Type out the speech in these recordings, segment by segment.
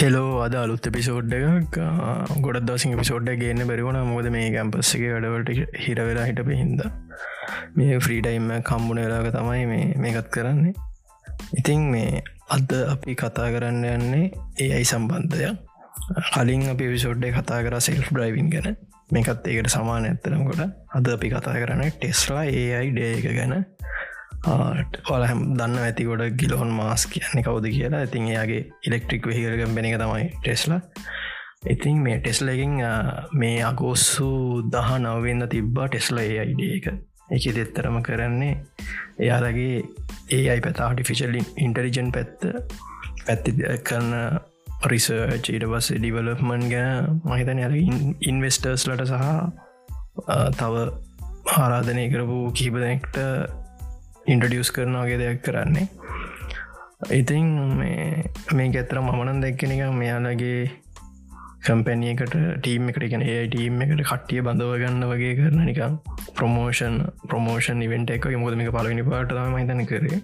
Hello අද අලුත් episode එක ගොඩ දසිං පිසෝඩ්ඩ ගන්න බැරිවුණ මොද මේ කැම්පස්සක වැඩවලට හිරවෙලා හිටප හින්ද. මේ ෆ්‍රීටයිම්ම කම්බුණ වෙලාක තමයි මේ මේකත් කරන්නේ. ඉතිං මේ අද අපි කතා කරන්න යන්නේ ඒ අයි සම්බන්ධයක්. කලින් අපි විසෝඩ්ඩේ කතා කර සෙල් බ්‍රයිවින් ගැන. මේකත් ඒකට සමාන ඇත්තරම්කොට අද අපි කතා කරන ටෙස්ලා ඒ අයි ඩේ එක ගැන. ඔල හැම් දන්න ඇතිකොට ගිලොන් මාස් කියන්නේ කවුද කියලා. ඉතින් එයාගේ ඉලෙක්ට්‍රික් වෙහිකරගම් බෙන එක තමයි ටෙස්ලා ඉතින් මේ ටෙස්ලකින් මේ අගෝස්සු දහ නවවෙන්න තිබ්බා ටෙස්ල ඒ අයිඩ එක. එක දෙත්තරම කරන්නේ එයාලගේ ඒ අයි පැත ආටිෆිශල් ඉන්ටරිජන් පැත්ත. පැත්ති කරන රිසර්ච් ඊට පස්ස ඩිවලප්මන් ගැන මහිතන ය ඉන්වෙස්ටර්ස් ලට සහ තව ආරාධනය කරපු කිහිපදනෙක්ට ඉන්ටඩියස් කරනවාගේ දෙයක් කරන්නේ. ඉතින් මේ ඇතර මමනන් දැක්කෙන එක මෙයාලගේ කම්පැනියකට ටීම් එකට ගැන ඒ ටීම් එකට කට්ටිය බඳව ගන්න වගේ කරන නිකම් ප්‍රමෝෂන් ප්‍රමෝෂන් ඉවෙන්ට එක මුද මේ පලවිනි පාට මහිතන කරේ.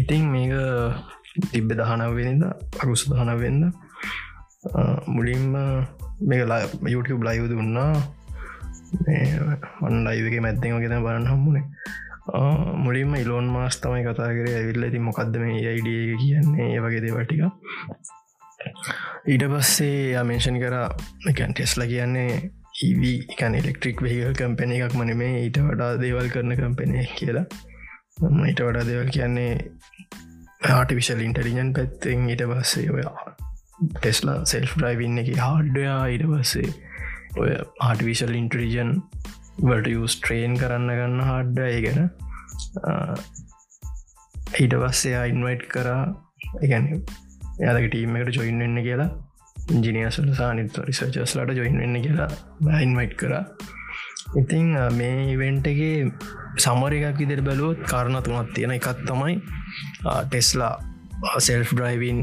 ඉතින් මේක තිබ්බ දහනවෙනිද අකුස දහනවෙන්න මුලින්ම මේ YouTube ලයිව දුන්නා. වන්න ලයිවගේ මැත්තෙන් වගෙන බලන්න හම්මුණේ මුලින්ම ඉලෝන් මාස් තමයි කතා කරේ ඇවිල්ල. ති මොකක්ද මේ අයිඩිය කියන්නේ? ඒ වගේ දේවටික ඊට පස්සේ අමේෂන් කර එකන් ටෙස්ල කියන්නේ ඒවී එකන් එලෙක්ට්‍රික් වෙහිල් කම්පැන එකක් මනමේ ඊට වඩා දේවල් කරන කම්පෙනය කියලා. ඊට වඩා දේවල් කියන්නේ ආටිවිශල් ඉන්ටරිජන් පැත්තෙන්. ඊට පස්සේ ඔයා ටෙස්ලා සෙල් ්‍රයිවින්න එක හාඩ්ඩයා ඊට පස්සේ ඔය ආටිවිශල් ඉන්ටරිජන් වලට යස් ට්‍රේන් කරන්න ගන්න හාඩ්ඩ ඒ ගැන. ඊට පස්සේ ඉන්වයිට් කරා එකැන යාලක ටීම් එකට ජොයින් වෙන්න කියලා. ඉජිනියසල සානිත රිසර්චස්ලට ජොයින් වෙන්න කියලා බයින්වයිට් කරා. ඉතිං මේ ඉවෙන්ටගේ සමර එකක් ඉදිර බැලුවොත් කාරණ තුනත් තියෙන එකත් තමයි Tesla self driving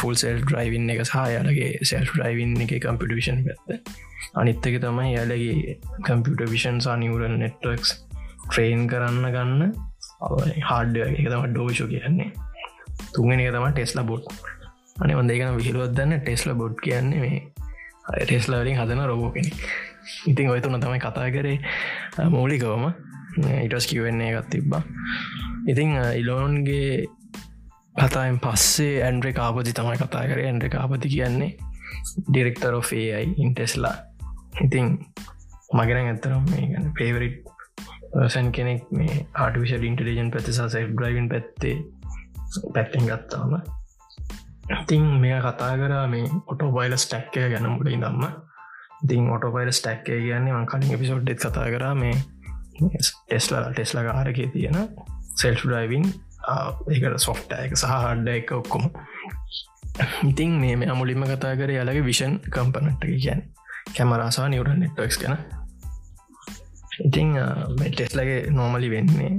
full self driving එක සහයාලගේ සෙල් ්‍රයිවින් එක කම්පිටිෂන් පැත්ත. අනිත්තක තමයි යාලගේ කම්පියට විෂන් සා නිවරල් නෙට්වක්ස් ට්‍රේන් කරන්න ගන්න හාඩ එක. තම ඩෝෂෝ කියන්නේ. තුන්ගෙන එක තම ටෙස්ලා බොඩ් අනි වන්දේකන විහිලුවත්දන්න ටෙස්ලා බොඩ් කියන්නේ මේ ටෙස්ලාවලින් හදන රෝබෝ කෙනෙක්. ඉතින් ඔය තුන තමයි කතා කරේ. මූලිකවම. ඉටස් කිවවෙන්නේ එකත් තිබ්බා. ඉතිං ඉලෝන්ගේ කතායෙන් පස්සේ ඇන්ඩ්‍රේ කාපති තමයි කතා කර. ඇන්ඩ්‍ර කාපති කියන්නේ ඩිරෙක්ටර් ෝඒයි ඉන්ටෙස්ලා ඉතිං මගෙන ඇත්තරම් මේ ගන්න පේවරිට් සැන් කෙනෙක් මේ ආටිවිශල් ඉන්ටලිජන් පැතිසා සෙල් බ්‍රයිවන් පැත්තේ පැත්තෙන් ගත්තාම. ඉතිං මේ කතා කර මේ ඔටෝ බයිල ස්ටැක්කය ගැන මුලින් දම්ම ඉතින් ඔටෝබයිල ස්ටැක්කය කියන්නේ මං කලින් එපිසෝඩ්ඩෙත් කතා කර මේ ටෙස්ලා ටෙස්ලා ආරකය තියෙන සෙල් ්‍රයිවින් ඒකට සොෆ්ට එක සහ හඩ්ඩ එක ඔක්කොම. ඉතින් මේ මේ අමුලින්ම කතා කර යාලගේ විෂන් කම්පනට්ට කියැන් කැමරාසා නිවරන් නෙට්ක්ස් ගැන. ඉතිං ටෙස්ලගේ නෝමලි වෙන්නේ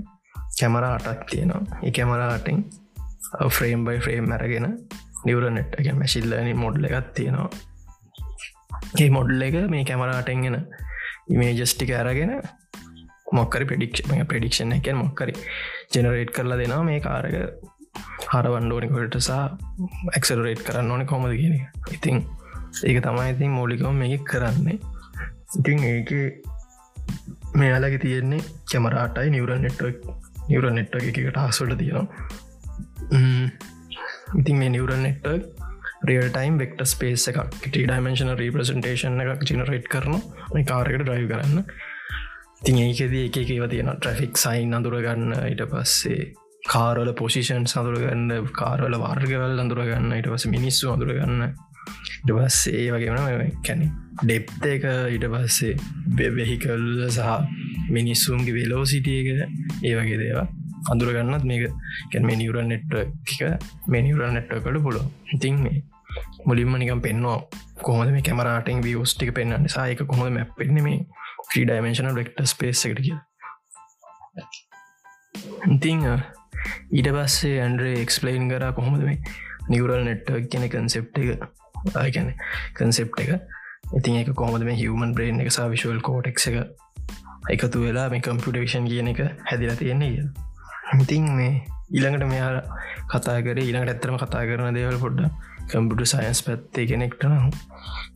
කැමර අටක් තියෙනවා. ඒ කැමරාටින් ෆ්‍රේම් බයි ෆ්‍රේම් මැරගෙන නිවරනෙට් එක මැසිල්ලනි මොඩ්ල එකත් තියෙනවා. ඒ මොඩ්ල එක මේ කැමරාටෙන්ගෙන ඉමේජස්ටික ඇරගෙන මොක්කරි පෙඩික්ෂ ප්‍රඩික්ෂන් එකෙන් මොක්කරි ජෙනරේට් කරලා දෙනවා මේ කාරක හර වන්ඩෝනිකොට සහ එක්සරේට් කරන්න ඕන කොමද කියන ඉතිං ඒක තමයි ඉතින් මෝලිකම මේ කරන්නේ. ඉතින් ඒක මෙයාලගේ තියෙන්නේ කැමරාටයි නිවරන් නෙට්වක් නිවර නෙට්ව එකට හසුට තියෙනවා. ඉතින් මේ neural network real time vector space එකක් ට ඩයිමේශන රීප්‍රසන්ටේෂන් එකක් ජනරේට් කරන මේ කාරකට ඩ්‍රයිව් කරන්න. තින් ඒකෙද එක ඒව තියෙන ට්‍රෆික් සයින් අඳුරගන්න ඊට පස්සේ කාරල පොසිෂන් සඳුරගන්න කාරල වාර්ගවල් අඳුරගන්න ඉට පස මිනිස්සු අඳුරගන්න ඉටපස් ඒ වගේන කැනෙ ඩෙප්ත එක ඉට පස්සේ වෙහිකල් සහ මිනිස්සුන්ගේ වෙලෝ සිටියක ඒ වගේ දේවා අඳුරගන්නත් මේක කැන් මේ නිවරල් නෙට්ව එක මේ නිවරල් නෙට්වකට පුලො ඉතින් මේ මුලින්ම නිකම් පෙන්වා කොහොද මේ කැමරාටෙන් වියෝස්ටික පෙන්න්න සායක කොහොද මැ පෙන්න මේ ්‍රී ඩයිමේශන ෙක්ට ස්පේස් එකට කිය ඉතිං ඊට පස්සේ ඇන්ඩරේ එක්ස්පලයින් කර කොහොමද මේ නිවරල් නෙට්ව කියන කන්සෙප් එක. ගැන කන්සෙප් එක. ඉතින් එක කොහොමද මේ හිවමන් බ්‍රේන් එක සා විශවල් කෝටෙක් එක එකතු වෙලා මේ කම්පියුටේෂන් කියන එක හැදිලා තියෙන්නේ ඉතින් මේ ඊළඟට මෙයා කතා කර ඊළඟට ඇත්තරම කතා කරන දේවල් පොඩ්ඩ කම්පිට සයින්ස් පැත්තේ කෙනෙක්ට නම්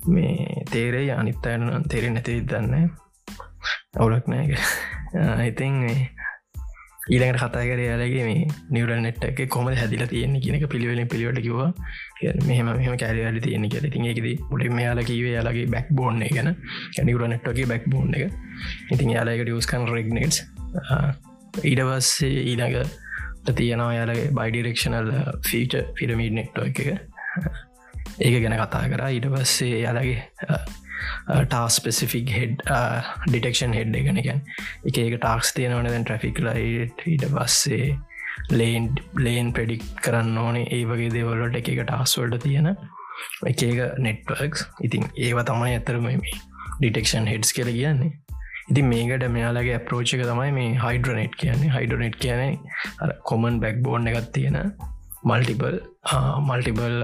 මේ තේරේ අනිත් අයන තේරෙ නැති දන්න අවුලක් නෑ ඉතින් ඊළඟට කතා කර යාලගේ මේ නිවර නෙට් එක කොම හැදිල තියෙන කියනක පිළිවෙලින් පිළිවට කිවා මෙහම මෙහම කෑරල තියෙන කියල. තින් එකෙද මුලින් මෙයාල කිවේ යාලගේ බැක් බෝන්න ගැන. නිවර නෙට්ගේ බැක් බෝන් එක ඉතින් යාලකට ියස්කන් රෙක්නෙට් ඊඩවස්සේ ඊළඟ තියෙනවා යාලගේ බයිඩිරෙක්ෂනල් ෆීච පිරමීඩ් නෙක්ටෝ එක. ඒක ගැන කතා කර. ඊට පස්සේ යාලගේ ටා ස්පෙසිෆික් හෙඩ් ඩිටෙක්ෂන් හෙඩ් එකනකැන් එක එක ටාක්ස් තියෙනවන දැන් ට්‍රෆික් ලයිට ඊට පස්සේ ලේන් ලේන් ප්‍රඩික් කරන්න ඕනේ. ඒ වගේ දේවල්ලට එක එක ටාස්වල්ට තියෙන එක එක නෙට්වර්ක්ස් ඉතින් ඒව තමයි ඇතරම මේ ඩිටෙක්ෂන් හෙඩ්ස් කියල කියන්නේ. ඉතින් මේකට මෙයාලගේ අප්‍රෝච් එක තමයි මේ හයිඩ්‍රනෙට් කියන්නේ. හයිඩ්‍රනෙට් කියන කොමන් බැක් බෝන් එකත් තියෙන මල්ටිබල් මල්ටිබල්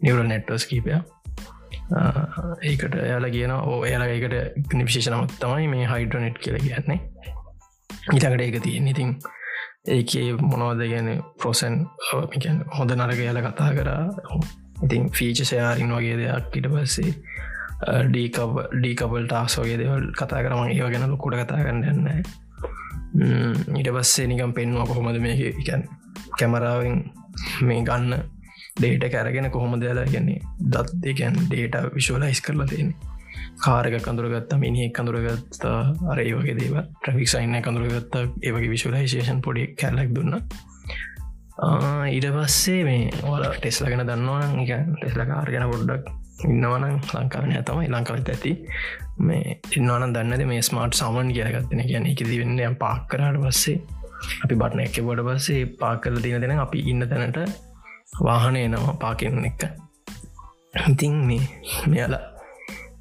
නිවර නෙට්වස් කීපය ඒකට එයාලා කියන ඕ එයාලා ඒකට නිවිශේෂනමත් තමයි මේ හයිඩ්‍රනෙට් කියල කියන්නේ. ඉතකට ඒක තියෙන් ඉතින් ඒකේ මොනවද ගැන ප්‍රෝසන් හොඳ නරක යාල කතා කරා. ඉතින් ෆීච සයාරින් වගේ දෙයක් ඉට පස්සේ ඩීකව ඩීකබල් ටාස් වගේ දෙවල් කතා කරම ඒව ගැන ලොකුට කතා කරන්න යන්න ඊට පස්සේ නිකම් පෙන්වා කොහොමද මේක එකන් කැමරාවෙන් මේ ගන්න ඩේට කැරගෙන කොහොම දෙලා ගැන්නේ දත් දෙකැන් ඩේට විශවලයිස් කරලා තියෙන කාරක කඳුරගත්ත මිනිහෙක් කඳුරගත්තා අර ඒ වගේ දේව ට්‍රෆික් සයින්න කඳුරගත්තා ඒවගේ විශවලයිසේෂන් පොඩි කැල්ලක් දුන්න. ඊට පස්සේ මේ ඕල ටෙස්ලගෙන දන්නවන ටෙස්ල කාර්ගන පොඩ්ඩක් ඉන්නවන ලංකාවන ඇතමයි ලංකාවත් ඇති. මේ ඉන්නවන දන්නද මේ ස්මාර්ට් සමන් කියලගත්තන කියන එක දිවෙන්න පාක් කරට පස්සේ අපි බටන එක බොඩ පස්සේ පාක් කල තින දෙන අපි ඉන්න තැනට වාහනය නවා පාකෙන් එක. ඉතින් මේ මෙයාලා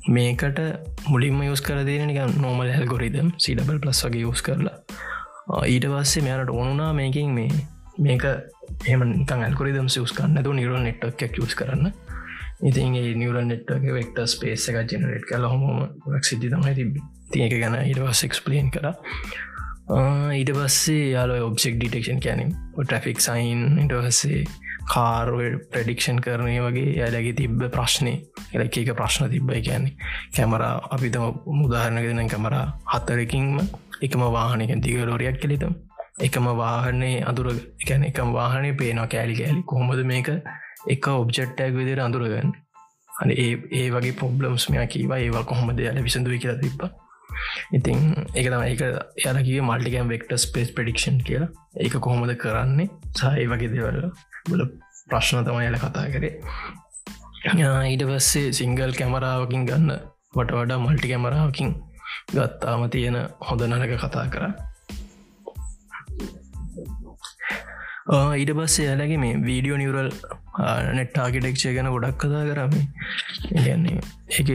මේකට මුලින්ම යස් කර දෙන නික නෝමල් හැල්ගොරිදම් සිඩබල් ප්ලස් වගේ යස් කරලා. ඊට පස්සේ මෙයාට ඕනුනා මේකින් මේ මේක එම ඇල්කොරිදම් සිස් කන්නතු නිරල් නෙට්ක් යස් කරන්න. ඉතින් නිවර නෙට් වෙක්ට ස්පේස එක ජනරට් කල හොම ක් සිද්ධි තමයි තිබ තියක ගැන ඉටවස් එක්ස්පලේන් කර ඊට පස්සේ යාල ඔබ්ෙක් ඩිටෙක්ෂන් කැනම් ට්‍රෆික් සයින් ඉටවස්සේ කාර්වල් ප්‍රඩික්ෂන් කරනය වගේ යාලගේ තිබ්බ ප්‍රශ්නය එලක එක ප්‍රශ්න තිබ්බයි කියන්නේ කැමරා අපිතම මුදාහරණ දෙන කැමරා හත්තරකින්ම එකම වාහනකෙන් දිගලෝරයක් කෙලිතම් එකම වාහනේ අදුර එකැන එකම වාහනේ පේනවා කෑලි කෑලි. කොහොමද මේක එක ඔබ්ජෙට්ටක් විදිර අඳුරගන්න? අන ඒ ඒ වගේ පොබ්ලම්ස් මෙයා කීවා. ඒවා කොහොමද යාල විසඳුව කියලා තිබ්බ. ඉතින් එක තම එක යාලකිව මල්ටිකම් වෙක්ට ස්පේස් ප්‍රඩික්ෂන් කියලා. ඒක කොහොමද කරන්නේ? සහයි වගේ දෙවල්ල බල ප්‍රශ්න තමයි යල කතා කරේ. ඊට පස්සේ සිංගල් කැමරාවකින් ගන්න වට වඩා මල්ටි කැමරාවකින් ගත්තාම තියෙන හොඳ නරක කතා කර. ඊට පස්සේ යාලගේ මේ වීඩියෝ නිවරල් නෙට් ආකිටෙක්ෂය ගැන ගොඩක් කතා කරම ගැන්නේ එක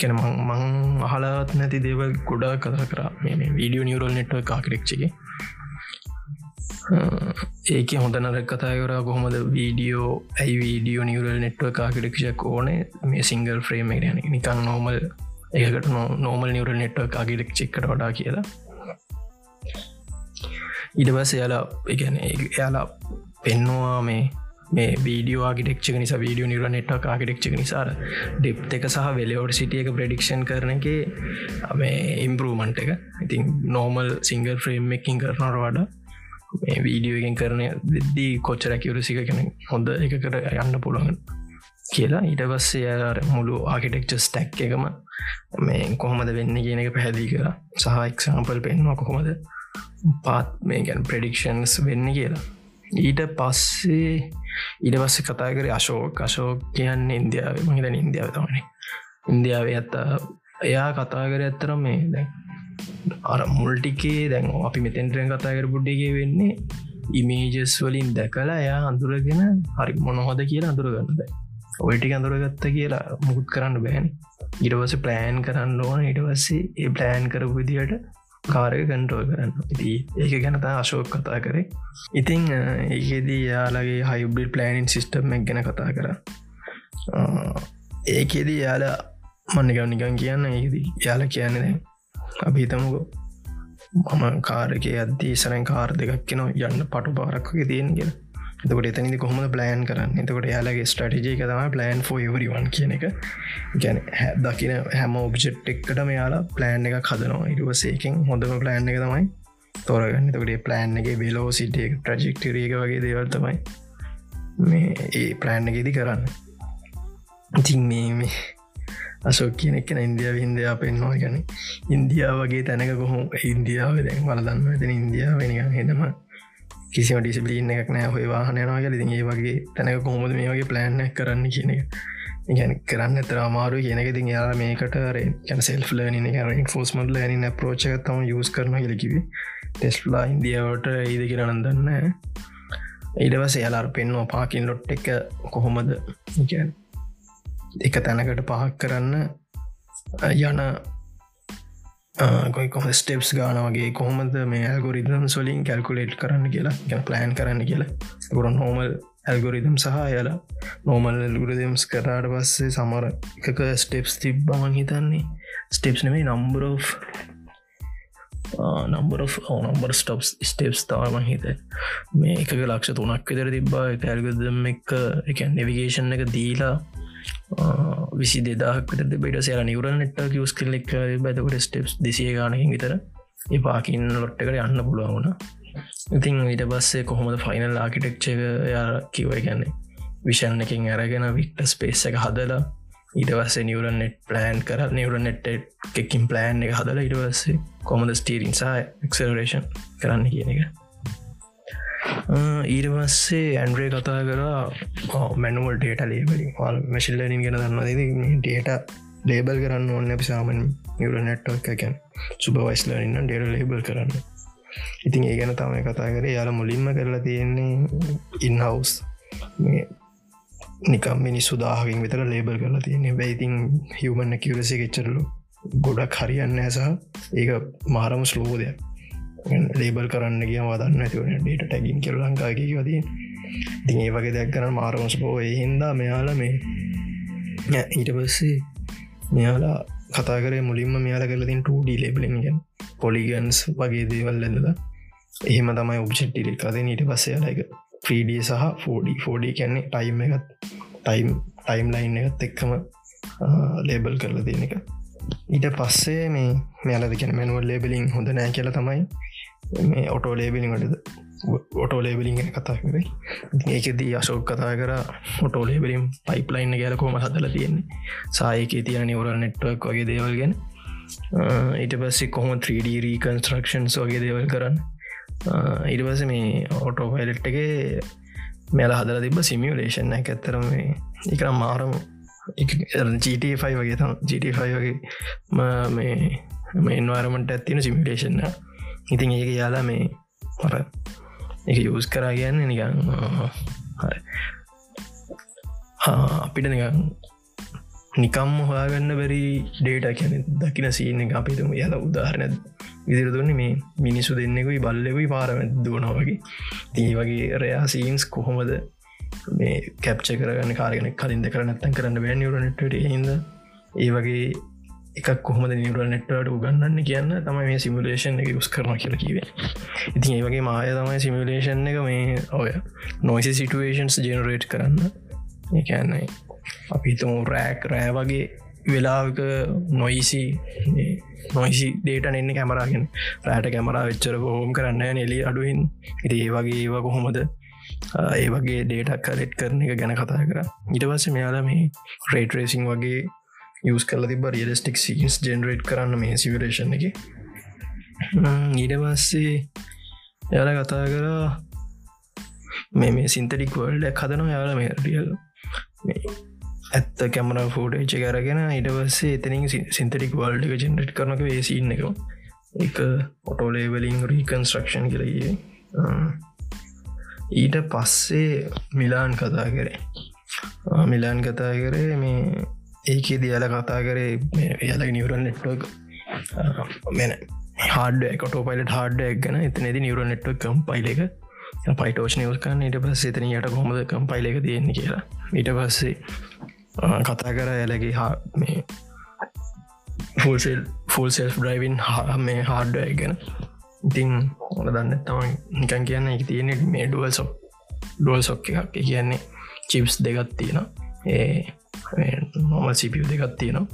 කැන මං අහලාත් නැති දේවල් ගොඩා කතා කර. මේ වීඩියෝ නිවරල් නෙට්ව ආකිටෙක්්චගේ ඒක හොඳ නරක් කතායවර කොහොමද වීඩියෝ ඇයි වීඩියෝ නිවරල් නෙට්ව කාකිටක්ෂක් ඕනේ? මේ සිංගල් ෆ්‍රේම් යන නිකන් නෝමල් ඒකට නෝමල් නිවරල් නෙට්ව කාකිටෙක් චෙක්කට වඩා කියලා. ඉඩ පස යාලා එකන එයාලා පෙන්නවා මේ මේ වීඩියෝ ආකිටෙක්ෂ නිසා වීඩියෝ නිර නෙට්ක් ආකිටෙක්ෂ නිසාර ඩෙප් එක සහ වෙලෝඩ සිටිය එක ප්‍රඩික්ෂන් කරන එක මේ ඉම්පරූමන්ට එක. ඉතින් නෝමල් සිංගල් ෆ්‍රේම් එකින් කරනට වඩා මේ වීඩියෝගෙන් කරනය දෙද්දී කොච්චර කිවරසික කෙන හොඳ එකකට යන්න පුළුවන් කියලා. ඊට පස්සේ මුළු ආකිටෙක්ච ස්ටැක් එකම මේ කොහොමද වෙන්න කියන එක පැහැදිි කර. සහක්සාම්පල් පෙන්වා කොහොමද පාත් මේ ගැන් ප්‍රඩික්ෂන්ස් වෙන්න කියලා. ඊට පස්සේ ඊට පස්සේ කතා කර අශෝක. අශෝක කියන්න ඉන්දියාව. මහිතන ඉන්දියාව තමන ඉන්දියාව ඇත්තා එයා කතා කර ඇත්තරම් මේ දැන් අර මුල්ටිකේ දැන් අපි මෙතැන්ටෙන් කතාකර පුඩ්ඩගේ වෙන්නේ ඉමේජස් වලින් දැකලා එයා අඳුරගෙන හරි මොනහොද කියලා අඳුරගන්නද ඔයිටි අඳුරගත්ත කියලා මුකුත් කරන්න බෑන. ඉටවස ප්ලෑන් කරන්න ඕන. ඉටවස්සේ ඒ ප්ලෑන් කරපු විදිහට කාරය කන්ටෝල් කරන්න. ඉති ඒක ගැනතා අශෝක් කතා කරේ. ඉතිං ඒකෙදී යාලගේ හයිබ්‍රිල් ප්ලෑනින් සිිස්ටම් ගැන කතා කර. ඒකෙදී යාලා මන්නගව නිකන් කියන්න ඒදී යාල කියන්නේ අපිතමුකෝ මම කාරක අද්දී සරන් කාර් දෙකක් කෙන යන්න පටු පාරක්ක තියෙන කියෙන එතකොට එතනිදි කොහොම ප්ලෑන් කරන්න? එතකොට යාලගේ ස්ටටිජය තම ප්ලෑන් ෆෝ වරිවන් කියන එක. ගැන දකින හැම ඔබ්ජෙට් එක්කට මෙයාලා ප්ලෑන් එක කදනවා ඉරුවසේකින් හොඳම ප්ලෑන් එක තමයි තෝරගන්න. තකට ප්ලෑන් එක බෙලෝ සිටිය ප්‍රජෙක්ටරේක වගේ දේවල් තමයි මේ ඒ ප්ලෑන් එකෙදි කරන්න. ඉතින් මේ අශෝක් කියන එකන ඉන්දියාව හින්දයා පෙන්වා ගැන ඉන්දියාව වගේ තැනක කොහොම ඉන්දියාව දැන් වලදන්න ඇතන ඉන්දියාව වෙනිකම් හෙදම කිසිම ඩිසිපලින් එකක් නෑ හොය වාහනයනවා ල ඒ වගේ තැනක කොහොමද මේ වගේ ප්ලෑන්න කරන්න කියන එක. ගැන කරන්න තර අමාරු කියනක ති යාර මේකට කැන සෙල් ලන එක ෆෝස්මට ලන ප්‍රෝචක තම යස් කරන කියලකිව ටෙස්ලා ඉන්දියාවට ඒද කියරන්න දන්න ඉඩවස යාලාර පෙන්වා පාකින් ලොට් එක කොහොමද? එක තැනකට පහක් කරන්න යන ගොයි කොහ ස්ටෙප්ස් ගාන වගේ කොහොමද මේ ඇල්ගොරිදම් සොලින් කැල්කුලේට් කරන්න කියලා ගැන ප්ලෑන් කරන්න කියලා. ගොරන් හෝමල් ඇල්ගොරිදම් සහ යලා නෝමල් ඇල්ගුරදම්ස් කරාට පස්සේ සමර එකක ස්ටෙප්ස් තිබ්බමන් හිතන්නේ. ස්ටෙප්ස් නෙමේ number number number steps steps තාම හිත. මේ එක ලක්ෂ තුනක් විතර තිබ්බා. ඇල්ගදම් එක එක නෙවිගේෂන් එක දීලා විසි දෙදාක් විතර බෙට සයාල නිවරල් නෙට්ට යස් කරලෙක් බැතකට ස්ටප්ස් දෙසිය ගානකින් විතර ඒ පාකින් ලොට්ටකට යන්න පුළුවන ඉතින් ඊට පස්සේ කොහොමද ෆයිනල් ආකිටෙක්්චක යාර කිවයි ගැන්නේ විෂන් එකින් ඇරගෙන වික්ට ස්පේස් එක හදලා ඊට පස්සේ නිවරල් නෙට් ප්ලෑන් කර නිවර නෙට් එකකින් ප්ලෑන් එක හදලා ඉට පස්සේ කොමද ස්ටීරින් සහ එක්සරේෂන් කරන්න කියන එක. ඊට පස්සේ ඇන්ඩ්‍රේ කතා කරා මැනුවල් ඩේට ලේබලින් ල් මැශිල්ලනින් ගෙන දන්න ඩේට ලේබල් කරන්න ඕන්න පිසාමන් නිවර නැට්ක් එකැන් සුපවයිස්ලරන්න ඩේට ලේබල් කරන්න. ඉතින් ඒ ගැන තමයි කතා කර. යාල මුලින්ම කරලා තියෙන්නේ ඉන්හවස් මේ නිකම් මිනි සුදාහකින් විතර ලේබල් කරලා තියන්නේ. බැයිතින් හිවමන්න කිවරසි ගෙච්චරලු ගොඩක් හරියන්න ඇසා ඒක මාරම ස්ලෝදයක් ලේබල් කරන්න කිය වදන්න ඇතිවන ඩේට ටැගින් කෙර ලංකාගේ වදී ඉතින් ඒ වගේ දැක් කරන මාරමස් පෝ හින්දා මෙයාල මේ ඊට පස්සේ මෙයාලා කතා කරේ මුලින්ම මෙයාල කරලතින් 2D ලේබලිගෙන් පොලිගන්ස් වගේ දේවල් ඇඳද එහෙම තමයි ඔබ්චෙට්ටිරි කද ඊට පස්සේ ලයික 3D සහ 4D 4D කියන්නේ ටයිම් එකත් ටයිම් ටයිම් ලයින් එකත් එක්කම ලේබල් කරලා තියෙන එක. ඊට පස්සේ මේ මෙයාලද කියන මැනුවල් ලේබලින් හොඳ නෑ කියල තමයි මේ ඔටෝ ලේබිලින්ටද ඔටෝ ලේබලින් කතා කරේ. ඒකෙදී අශෝක් කතා කර ඔටෝ ලේබලින් පයිප්ලයින්න ගැලකෝම හදල තියෙන්නේ? සායක තියන නිවරල් නෙට්වක් වගේ දේවල් ගැන. ඊට පස්සේ කොහොම 3D රීකන්ස්ට්‍රක්ෂන්ස් වගේ දේවල් කරන්න? ඊට පස මේ ඔටෝ පයිලට්ගේ මෙල හදල තිබ සිමියලේෂන් එක ඇත්තරම එකනම් මාරම GT5 වගේ තම් GT5 වගේ මේ මේ එන්වාරමට ඇත්තින සිමිලේෂන්න ඉතින් ඒක යාලා මේ පර එක යස් කරා කියන්න නිකන් අපිට නිකන් නිකම් හොයාගන්න බැරි ඩේට කියන දකින සීන එක අපිතුම යල උදාහරණ විදිර දුන්නේ මේ මිනිස්සු දෙන්නෙකුයි බල්ලෙකුයි පාරමැත් දුවන වගේ. තිී වගේ රයා සීන්ස් කොහොමද මේ කැප්ච කරගන්න කාරගෙන කලින්ද කරනත්තන් කරන්න බැන් යුරනට හිද ඒ වගේ එකක් කොහොම නිවරල් නෙට්වට උගන්නන්න කියන්න තමයි මේ සිමිලේෂන් එක යුස් කරන කියල කිවේ ඉතින් ඒ වගේ මාය තමයි සිමිලේෂන් එක මේ ඔය නොයිසි සිටුවේෂන්ස් ජනරේට් කරන්න. ඒකන්නයි අපිතම රෑක් රෑ වගේ වෙලාක නොයිසි නොයිසි ඩේට එන්න කැමරාගෙන රෑට කැමරා වෙච්චර හෝම් කරන්න එලි අඩුවන්. ඉති ඒ වගේ ඒවා කොහොමද? ඒ වගේ ඩේටක් කරෙට් කරන එක ගැන කතා කර. ඉට පස්ස මෙයාලා මේ රේට රේසින් වගේ යස් කල තිබ රියලස්ටික් සීන්ස් ජෙනරේට් කරන්න මේ සිවරේෂන් එක. ඊට පස්සේ යාල කතා කරා මේ මේ සින්තටික් වල්ඩ හදන යාල මේ රියල් ඇත්ත කැමර ෆෝඩේච කරගෙන ඉට පස්සේ එතනින් සින්තටික් වල්ඩ එක ජෙනරට් කරනක වේසින්න එක. එක ඔටෝලේවලින් රීකන්ස්ට්‍රක්ෂන් කරයේ ඊට පස්සේ මිලාන් කතා කරේ. මිලාන් කතා කරේ මේ ඒක දියල කතා කරේ යාල නිවරල් නෙට්වක් මෙන හාඩ කොට පයිලට හාඩ එක්ගන එතනද නිවර නෙට්වක් කම් පයිල එක පයිටෝෂ් නිවස්කන්න ඊට පස්සේ එතන යට කොමද කම් පයිල එක තියෙන්නේ කියලා. ඊට පස්සේ කතා කර ඇලගේ හා මේ ෆල්සෙල් ෆල් සෙල් ්‍රයිවින් හා මේ හාඩ්ඩ ගැන. ඉතින් ඕන දන්න තම නිකන් කියන්න එක තියෙනෙ මේ ඩුවල් සොප් ඩුවල් සොක්ක එකක්. කියන්නේ චිප්ස් දෙගත් තියෙන ඒ නොම සිපිය දෙගත් තියෙනවා.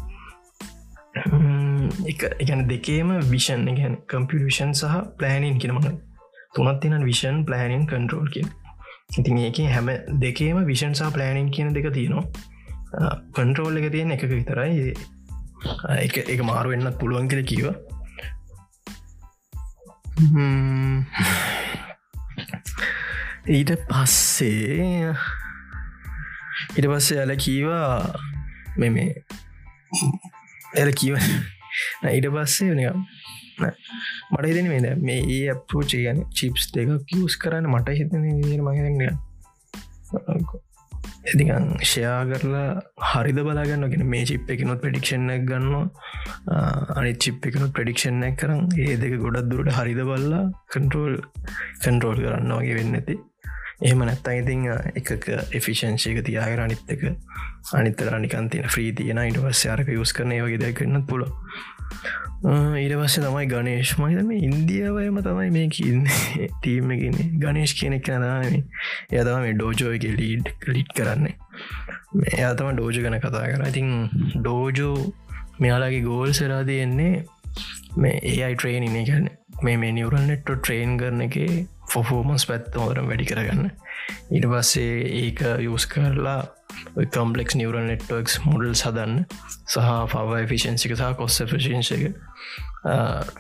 එක එකන දෙකේම විෂන් ගැන කම්පියෂන් සහ ප්ලෑනින් කියෙනමන තුනත් තින විෂන් ප්ලෑනින් කන්ට්‍රෝල් කිය ඉතින් ඒක හැම දෙකේම විෂන් සහ ප්ලෑනින් කියන දෙක තියෙනවා. කන්ට්‍රෝල් එක තියෙන එක විතරයි. එක එක මාරු වෙන්නත් පුළුවන් කියල කිව ඊට පස්සේ ඉට පස්සේ අල කීවා මෙ මේ එල කිව ඊට පස්සේ නිකම් මට හිතන මේ මේ ඒ අපපෝච ගන චිප්ස් දෙක කිවස් කරන්න මට හිතන මගන්න එතිකන් ෂයා කරලා හරිද බලාගන්න ගෙන මේ චිප් එකනොත් ප්‍රඩික්ෂණ ගන්නවා. අනි චිප් එකනොත් ප්‍රඩික්ෂණ කරම් ඒ දෙක ගොඩක් දුරට හරිද බල්ලා කන්ට්‍රෝල් කන්ට්‍රෝල් කරන්න වගේ වෙන්න ඇති එහෙම නැත්තා ඉතිං එකක එෆිෂන්ශයක තියාගෙන අනිත්තක අනිතර නිකන් තියෙන ්‍රී තියෙන ඉට පස්ස අරක යුස් කරන වගේ දෙකන්න පුල ඊට පස්සේ තමයි ගනේශ් මහිතම ඉන්දියාවයම තමයි මේ ඉන්න ටීම එකන්න ගනේශ් කියනෙක් නදාන යතම මේ ඩෝජෝ එක ලීඩ් ලිට් කරන්නේ. එයා තම ඩෝජ ගන කතා කර ඉතින් ඩෝජෝ මෙයාලාගේ ගෝල් සෙරාදී එන්නේ මේ ඒයි ට්‍රේන් ඉන්නේ කරන මේ මේ නිවරල් නෙට්ටෝ ට්‍රේන් කරන එක ෆොෆෝමන්ස් පැත්ත හොරම් වැඩි කරගන්න. ඊට පස්සේ ඒක යස් කරලා කම්පලෙක් නිවරල් නෙට්වක්ස් මුඩල් සදන්න සහ පව ෆිෂන්සික සහ කොස්ස ෆිෂන්සක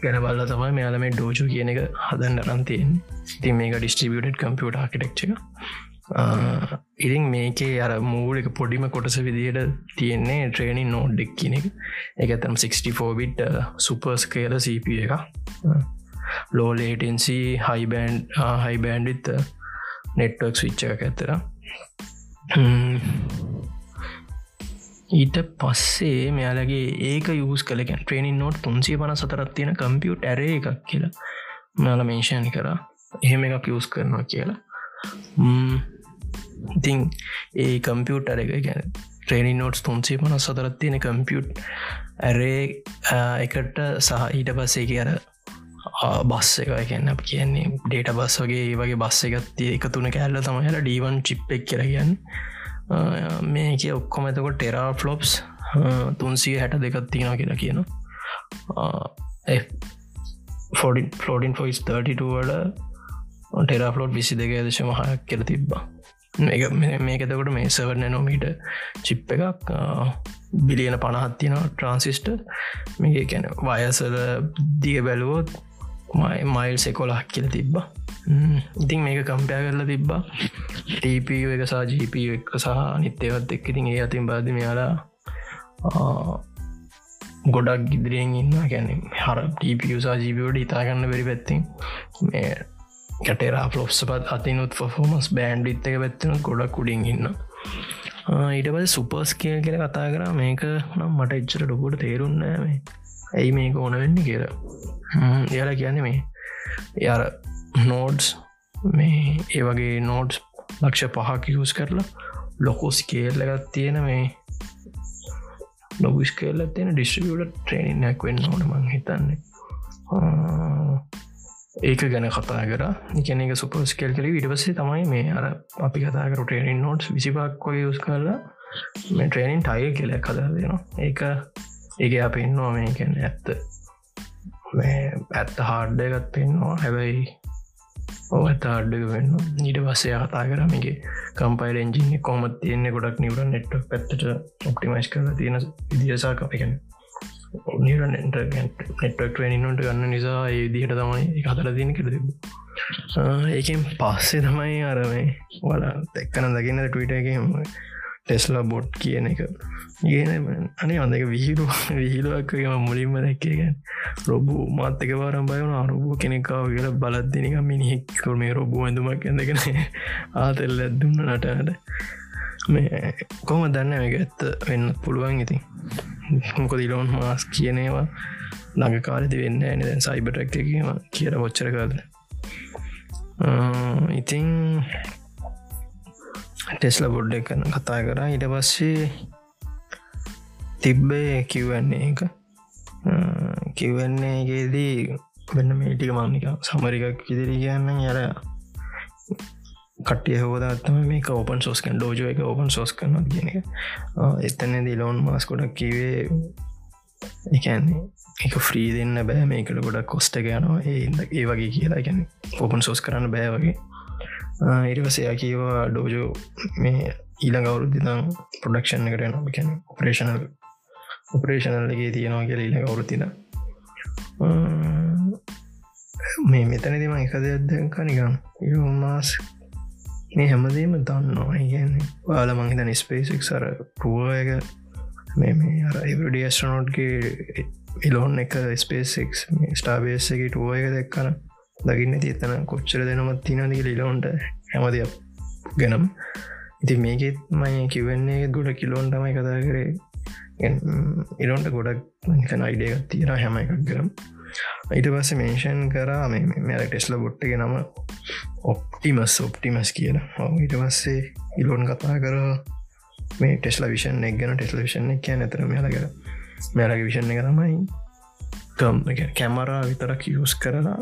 ගැන බල්ල තමයි මෙයාලම ඩෝජු කියන එක හදන්න රන්තියෙන් ති මේක ඩිස්ටිබියට කම්පියට ආකිටෙක්්ක ඉරිං මේකේ අර මූලික පොඩිම කොටස විදියට තියෙන්නේ ට්‍රේනි නෝඩ්ඩෙක් කියන එක. එක ඇතම් 64 බිට් සුපර්ස් කේල සප එක ලෝලේටන්සි හයිබන්් හයිබන්ඩිත් නෙට්වක් විච්ච එක ඇතර ඊට පස්සේ මෙයාලගේ ඒක යස් කලකැන් ට්‍රේනින් නෝට් තුන්සිය පන සතරත් තියෙන කම්පියුට් ඇර එකක් කියලා මෙයාල මේෂණ කර. එහෙම එකක් යස් කරනවා කියලා. ඉතිං ඒ කම්පියුට් අර එක ගැන ට්‍රේනි නෝට්ස් තුන්සේ පන සතරත් තියෙන කම්පියුට් ඇරේ uh, එකට සහ ඊට පස්සේ අර බස් එක. කියන්න කියන්නේ ඩේට බස් වගේ වගේ බස්ස එකත්තිය එක තුන කෑල්ල තමයිලා ඩීවන් චිප්පෙක් කරගන්න මේ කිය ඔක්කොම එතකොට ටෙරා ෆ්ලොප්ස් තුන්සිය හැට දෙකත් තියෙන කියලා කියන ෆලෝඩින් ෆොයිස් 32 වල ටෙරා ෆලෝට් විසි දෙක දශම හයක් කියල තිබ්බා. මේකතකොට මේ සවර් නැනෝමීට චිප් එකක් බිලියන පණහත්තින ට්‍රන්සිිස්ට මේ කැන වයසල දිය බැලුවොත් මයි මයිල් සෙකොලක් කියල තිබ්බා. ඉතින් මේක කම්පයා කරලා තිබ්බා. ටප එක සහ ජීප එක සහ නිත්‍යවත් එක් ඉතින් ඒ අතින් බාධ මෙයාලා ගොඩක් ගිදිරියෙන් ඉන්න ගැන හර ටපසා ජීපියෝට ඉතාගන්න බැරි පැත්තින්. මේ කටේරා ෆලොප්සපත් අතිනුත් ෆෝමස් බෑන්ඩ් ඉත්තක පැත්තින ගොඩක් කුඩින් ඉන්න ඊට පද සුපර්ස් කියල් කියල කතා කර. මේක නම් මට එච්චර ඩොකොට තේරුන්නෑ මේ ඇයි මේක ඕන වෙන්න කියලා? එයාලා කියන්නේ මේ යාර නෝඩ්ස් මේ ඒ වගේ නෝඩ්ස් ලක්ෂ පහක් යස් කරලා ලොකෝ ස්කේල්ල එකත් තියෙන මේ ලොබස් කේල්ල තියෙන ඩිස්ට්‍රිියට ට්‍රේනිනයක් වෙන්න ඕන මං හිතන්නේ. ඒක ගැන කතා කර. එකන එක සුපස්කෙල් කර විඩවසේ තමයි මේ අර අපි කතාකර ටේනින් නෝට්ස් විසිපක් වගේ යස් කරලා මේ ට්‍රේනින් ටයිල් කෙලක් කදා දෙනවා. ඒක ඒක අපෙන්නවා මේ කැන ඇත්ත. මේ ඇත්ත හාඩ්ඩ එකත් පෙන්නවා. හැබැයි ඕ ඇත අඩ්ඩක වෙන්න ඊට පස්සේ කතා කරමගේ කම්පයිල් එන්ජින කොමත් තියන්නේ ගොඩක් නිවර නෙට්ක් පැත්තට ඔප්ටිමයිස් කර තියෙන විදිසා අපිකැන නිර නෙට්ක් නින්නට ගන්න නිසා ඒ දිහට තමයි කතර තියන කර තිබ ඒකෙන් පස්සේ තමයි අරමේ වල තැක්කන දකින්න ටවිටගේම ටෙස්ලා බොඩ් කියන එක. ගෙන අනේ අදක විහිරු විහිලුවක්කම මුලින්ම දැක්කේගැන් රොබු මාත්තක පාරම් බයවන අරුබූ කෙනෙකාව කියලා බලද්දිනික මිනිහෙක්කර මේ රොබු ඇඳුමක් ඇඳගෙන ආතෙල්ල ඇදදුන්න නටට මේ කොම දන්න එක ඇත්ත වෙන්න පුළුවන් ඉතින්. මොක දිලෝන් මාස් කියනේවා ළඟ කාලෙදි වෙන්න ඇන දැන් සයිබටක්කීම කියර ොච්චර කාද ඉතිං ටෙස්ල බොඩ්ඩ කරන කතා කර. ඉට පස්සේ තිබ්බේ කිව්වන්නේ එක කිව්වන්නේගේදී වෙන්න මේටික මන්නික සමරිකක් ඉදිරි කියන්න යර කටිය හෝදත්තම මේ ඕපන් සෝස්කන් ඩෝජෝ එක ඕපන් සෝස් කරන කියන එක. එතන දිලෝන් මාස් කොඩක් කිවේ එකන්නේ එක ෆ්‍රී දෙන්න බෑ මේකට ගොඩක් කොස්ට යනවා. ඒ ඒ වගේ කියලා. ගැන ඕපන් සෝස් කරන්න බෑ වගේ. ඉරිවසයා කියවා ඩෝජෝ මේ ඊළඟ අවුරුද්ධතම් ප්‍රඩක්ෂන් එකට යනවා. ගැන ඔපරේෂනල් ඔපරේෂනල්ලගේ තියෙනවා කියල ඊළඟ අවුරුතින මේ මෙතනදිම එක දෙයක්දක නිකම් ඉමාස් මේ හැමදීම දන්නවා. ඉගන්නේ වාල මංහිතන ස්පේසික් සර පුුව එක මේ මේ අර ඉවඩි ස්ටනෝට්ගේ ඉලෝන් එක ස්පේසික් ස්ටාබේසගේ ටුව එක දෙක්කන දකින්න තිතන කොච්චර දෙනමත් තිනදක ලිලෝන්ට හැමදයක් ගැනම්. ඉති මේකෙත් මයි කිවන්නේ ගොඩ කිලෝන් තමයි කතා කරේ. ඉලොන්ට ගොඩක් අයිඩියගත් තියෙන හැම එකක් ගරම් ඊට පස්ස මේෂන් කරා මෙ ටෙස්ල බොට්ටගේ නම ඔප්ටිමස් ඔප්ටිමස් කියන ඊට පස්සේ ඉලොන් කතා කර. මේ ටෙස්ල විෂන් එක් ගැන ටෙස්ල විෂන් එක නැතර මෙලකර මෙලගේ විෂණ එක තමයි. කැමරා විතරක් යස් කරලා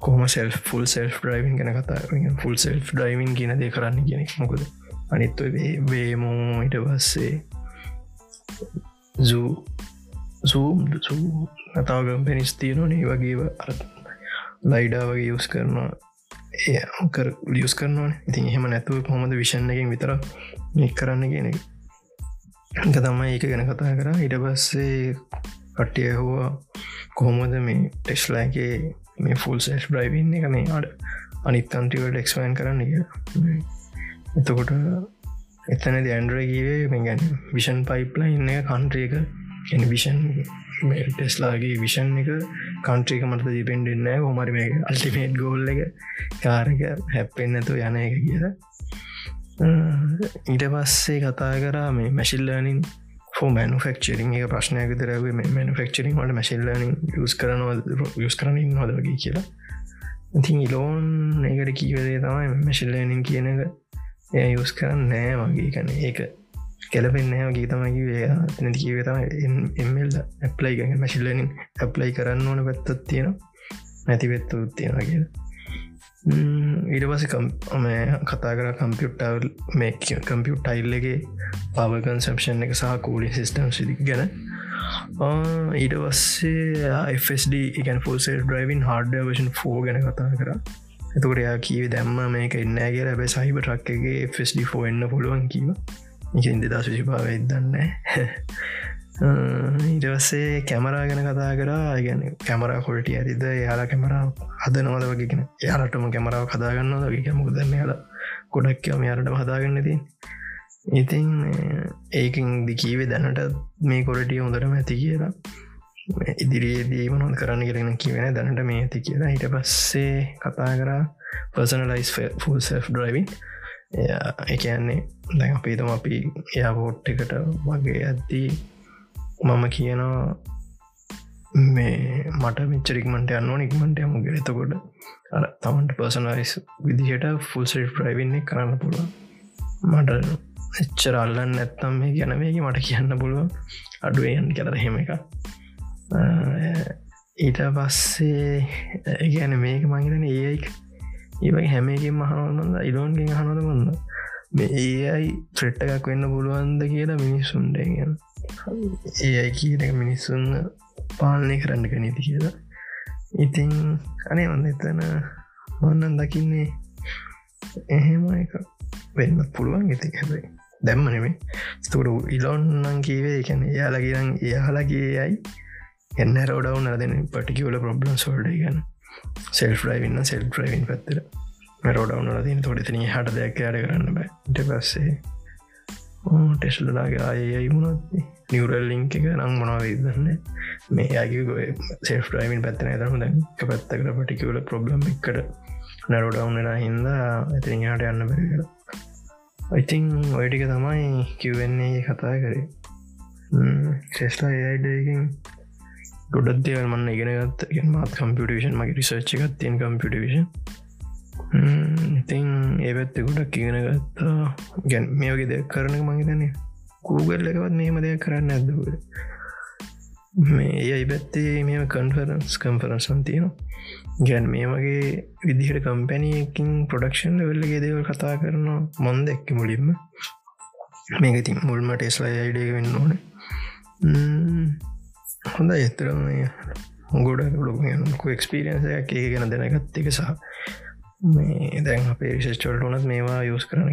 කොම සෙල් ෆුල් සෙල් ්‍රයිවින් ගැන කතා ෆුල් සෙල් ්‍රයිවින් කියන දේ කරන්න කියෙනෙ මොකද? අනිත්ව වේමෝ ඉට පස්සේ සූ සූම් සූ නතාව කම්පෙනිස් තියනනේ වගේ ලයිඩා වගේ යස් කරනවා. ඒකර ලියස් කරනවා ඉතින් එහෙම නැතුව කොමද විෂණ එකින් විතර නික් කරන්න කියන එක? තමයි ඒක ගැන කතා කර ඉට පස්සේ කට්ටිය හෝවා කොහොමද මේ ටෙස්ලාගේ මේ ෆුල් සෙස් බ්‍රයිවින්න එක මේ අඩ අනිත් අන්ටිවට එක්ස්වයින් කරන්න කිය එතකොට එතන ඇන්ඩ්‍රය කිවේ මේ ගැන විෂන් පයිප්ලා ඉන්න කන්ට්‍රියක විෂන් ටෙස්ලාගේ විෂන් එක කන්ට්‍රික මට දිපෙන්ඩෙන්න හොමරි මේ අල්ටිමේට් ගෝල්ල එක කාරක හැප්පෙන් නැතු යන එක කියලා. ඊට පස්සේ කතා කරා මේ මැශිල්ලනින් ෝ මනුෆක්චරින් එක ප්‍රශ්නයක දරව මනුෆක්චරින් වට මැශිල්ලනින් යස් කරනවා යස් කරනින් හොදවගේ කියලා. ඉතින් ඉලෝන් ඒකට කීවදේ තමයි මැශිල්ලනින් කියන එක එය යස් කරන්න නෑ වගේ. කන ඒක කෙලපෙන්නෑ වගේ තමයි නැති කිවේ තම එමල් ඇප්ලයි ගැ මැශිල්ලනින් ඇප්ලයි කරන්න ඕන පැත්තත් තියෙන නැතිවෙත්තු තියෙන කියලා. ඊට පස කම කතා කර කම්පියුට්ටවල් මේ කම්පියුට්ටයිල්ලගේ පව කන්සප්ෂන් එක සහ කූලි සිිස්ටම් සිදි ගැන. ඊට පස්සේ FSD එකන් ෆෝසේ ඩ්‍රයිවින් හාඩ වශන් ෆෝ ගැන කතා කර. එතකට යා කීව දැම්ම මේක එන්නෑ කියලා බැ සහිබ ටක්කගේ FSD ෆෝ එන්න පුළුවන් කීව ඉද දස් විශිපාව ඉදන්න ඊටවස්සේ කැමරා ගැන කතා කරා. ගැන කැමරා කොල්ටිය ඇතිද? යාලා කැමරා හදනවද වගේගෙන යාලටම කැමරාව කදාගන්නද වගේ මුද දන්න යාල ගොඩක්කම යාලට හදාගන්න තින් ඉතින් ඒකින් දිකීවේ දැනට මේ කොරටිය හොඳටම ඇති කියලා. ඉදිරියේදී මනොත් කරන්න කරෙන කිවෙන දැනට මේ ඇති කියලා. හිට පස්සේ කතා කරා පර්සනලයිස් ෆල් සෙෆ් ඩ්‍රයිවින් එකන්නේ දැන් අපේතම අපි එයාපෝට් එකට වගේ ඇද්දී මම කියනවා මේ මට මිච්චරික්මට යන්න නික්මට යමු ගෙරතකොට අර තමන්ට පර්සනයිස් විදිහට ෆුල්සල් ප්‍රයිවින්නේ කරන්න පුළුව මට එච්චර අල්ලන්න ඇත්තම් මේ ගැන මේක මට කියන්න පුළුව අඩුවයන් කර හෙම එක ඊට පස්සේ ගැන මේක මහිතන ඒයි ඒවයි හැමකින් මහනොද ඉඩෝන්ගෙන් හනොද බන්න මේ ඒයි ත්‍රෙට්ට එකක් වෙන්න පුළුවන්ද කියලා මිනිස්සුන්ටගෙන ඒයි කියන මිනිස්සුන් පාලනය කරන්න කනීති කියලා. ඉතින් අනේ වන්න එතන ඔන්නන් දකින්නේ එහෙම එක වෙන්න පුළුවන්. ඉති හැබයි දැම්මනෙමේ ස්තුට ඉලොන්නන් කීවේ? එකැන එයාලගේරන් එයාලගේ යයි එන්න රෝඩවුන් අදන පටිකිවල ප්‍රබ්ලම් සෝල්ඩ ගන්න. සෙල් ්‍රයිවින්න සෙල් ්‍රයිවින් පැත්තර රෝඩවුන තින් තොඩි තින හට දෙයක් අඩ කරන්න බෑ. ඉට පස්සේ ටෙස්ලලාගේ අයයි මුණත් නිවරල් ලිංක එක නම් මොනවදන්න මේ අගේ සෙල් ්‍රයිවින් පැත්තන දම දැක පැත්තකට පටිකවල ප්‍රබ්ලම් එකට නැරෝඩවුනලා හින්ද ඇතින් හට යන්න බැරිකට ඉතිං ඔයටික තමයි කිව්වෙන්නේ කතා කරේ. ටෙස්ලා ඒයිඩකින් ගොඩත් දේවල් මන්න ඉගෙනගත් මාත් කම්පියටේෂන් මගේ රිසර්ච් එකත් තියෙන් කම්පියටේෂන් ඉතින් ඒ පැත්ත ගොඩක් ඉගෙන ගත්තා. ගැන් මේ වගේ දෙයක් කරන මහිතන්නේ කූගල් එකවත් මේම දෙයක් කරන්න ඇදකට මේ ඒයි පැත්තේ මෙම කන්ෆරන්ස් කම්ෆරන්සන් තියෙනවා. ගැන් මේ වගේ විදිහට කම්පැනයකින් ප්‍රඩක්ෂන් වෙල්ලගේ දේවල් කතා කරන මොන්ද එක්ක මුලින්ම? මේක ති මුල්ම ටෙස්ලා අයිඩේ වෙන්න ඕන. හොඳ එතරම ගොඩ ලොක එක්ස්පිරියන්ස එක ගැන දැනගත් එක සහ මේ දැන් අපේ රිසස්චල්ට වනත් මේවා යස් කරන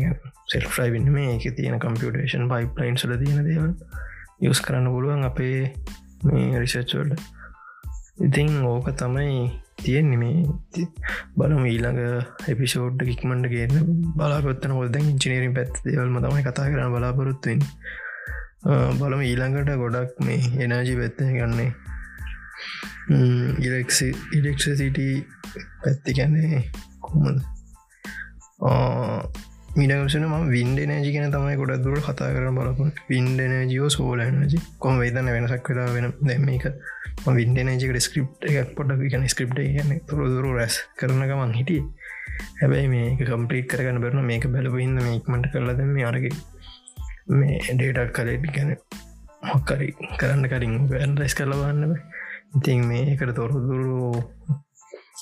සෙල් ්‍රයිවින්න මේ එක තියෙන කම්පියටේෂන් පයිප්ලයින් සල තියෙන දේවල් යස් කරන්න පුළුවන් අපේ මේ රිසච්චල්ට ඉතින් ඕක තමයි තියෙන්නේ මේ. බලම ඊළඟ එපිසෝඩ් කික්මට ගන්න බලාපොත්තන හොද ඉංචිනීරින් පැත් දේවල්ම තමයි කතා කරන බලාපොරොත්තුවෙන් බලම ඊළඟට ගොඩක් මේ එනාජි පැත්ත ගන්නේ ඉලෙක්සි ඉලෙක්සිට පැත්ති ගැන්නේ කොමද මිනගසන ම වින්ඩ නෑජි කෙන තමයි ගොඩ දුර කතා කරන බලපු වින්ඩ නෑජියෝ සෝල නජි කොම වේදන්න වෙනසක් වෙලා වෙන දැම එක වින්ඩ නජික ස්ක්‍රප් එකක් පොඩක් ගන ස්ක්‍රප් ගැන තුරදුරු රැස් කරනගමන් හිටිය. හැබැයි මේක කම්පලිට කරගන්න බරන මේක බැලපඉන්න මේක්මට කරලද මේ අරග මේ ඩේටක් කලට ගැන මොක්කරි කරන්න කරින් වැන් රැස් කරලවන්න ඉතින් මේ එකට තොරදුරු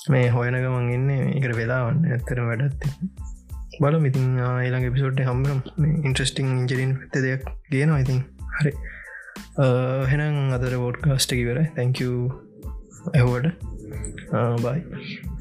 මේ හොයන ගමන් එන්න එකට වෙලාවන්න ඇත්තර වැඩත්ති බල මිතින් ඒලාගේ පිසෝට් හම්බම් ඉන්ට්‍රස්ටිං ඉන්ජරින් ත දෙයක් ගේනවා ඉතින්. හරි. හෙනම් අදර බෝඩ්කාස්ට කිවර තැංක ඇහුවට. බයි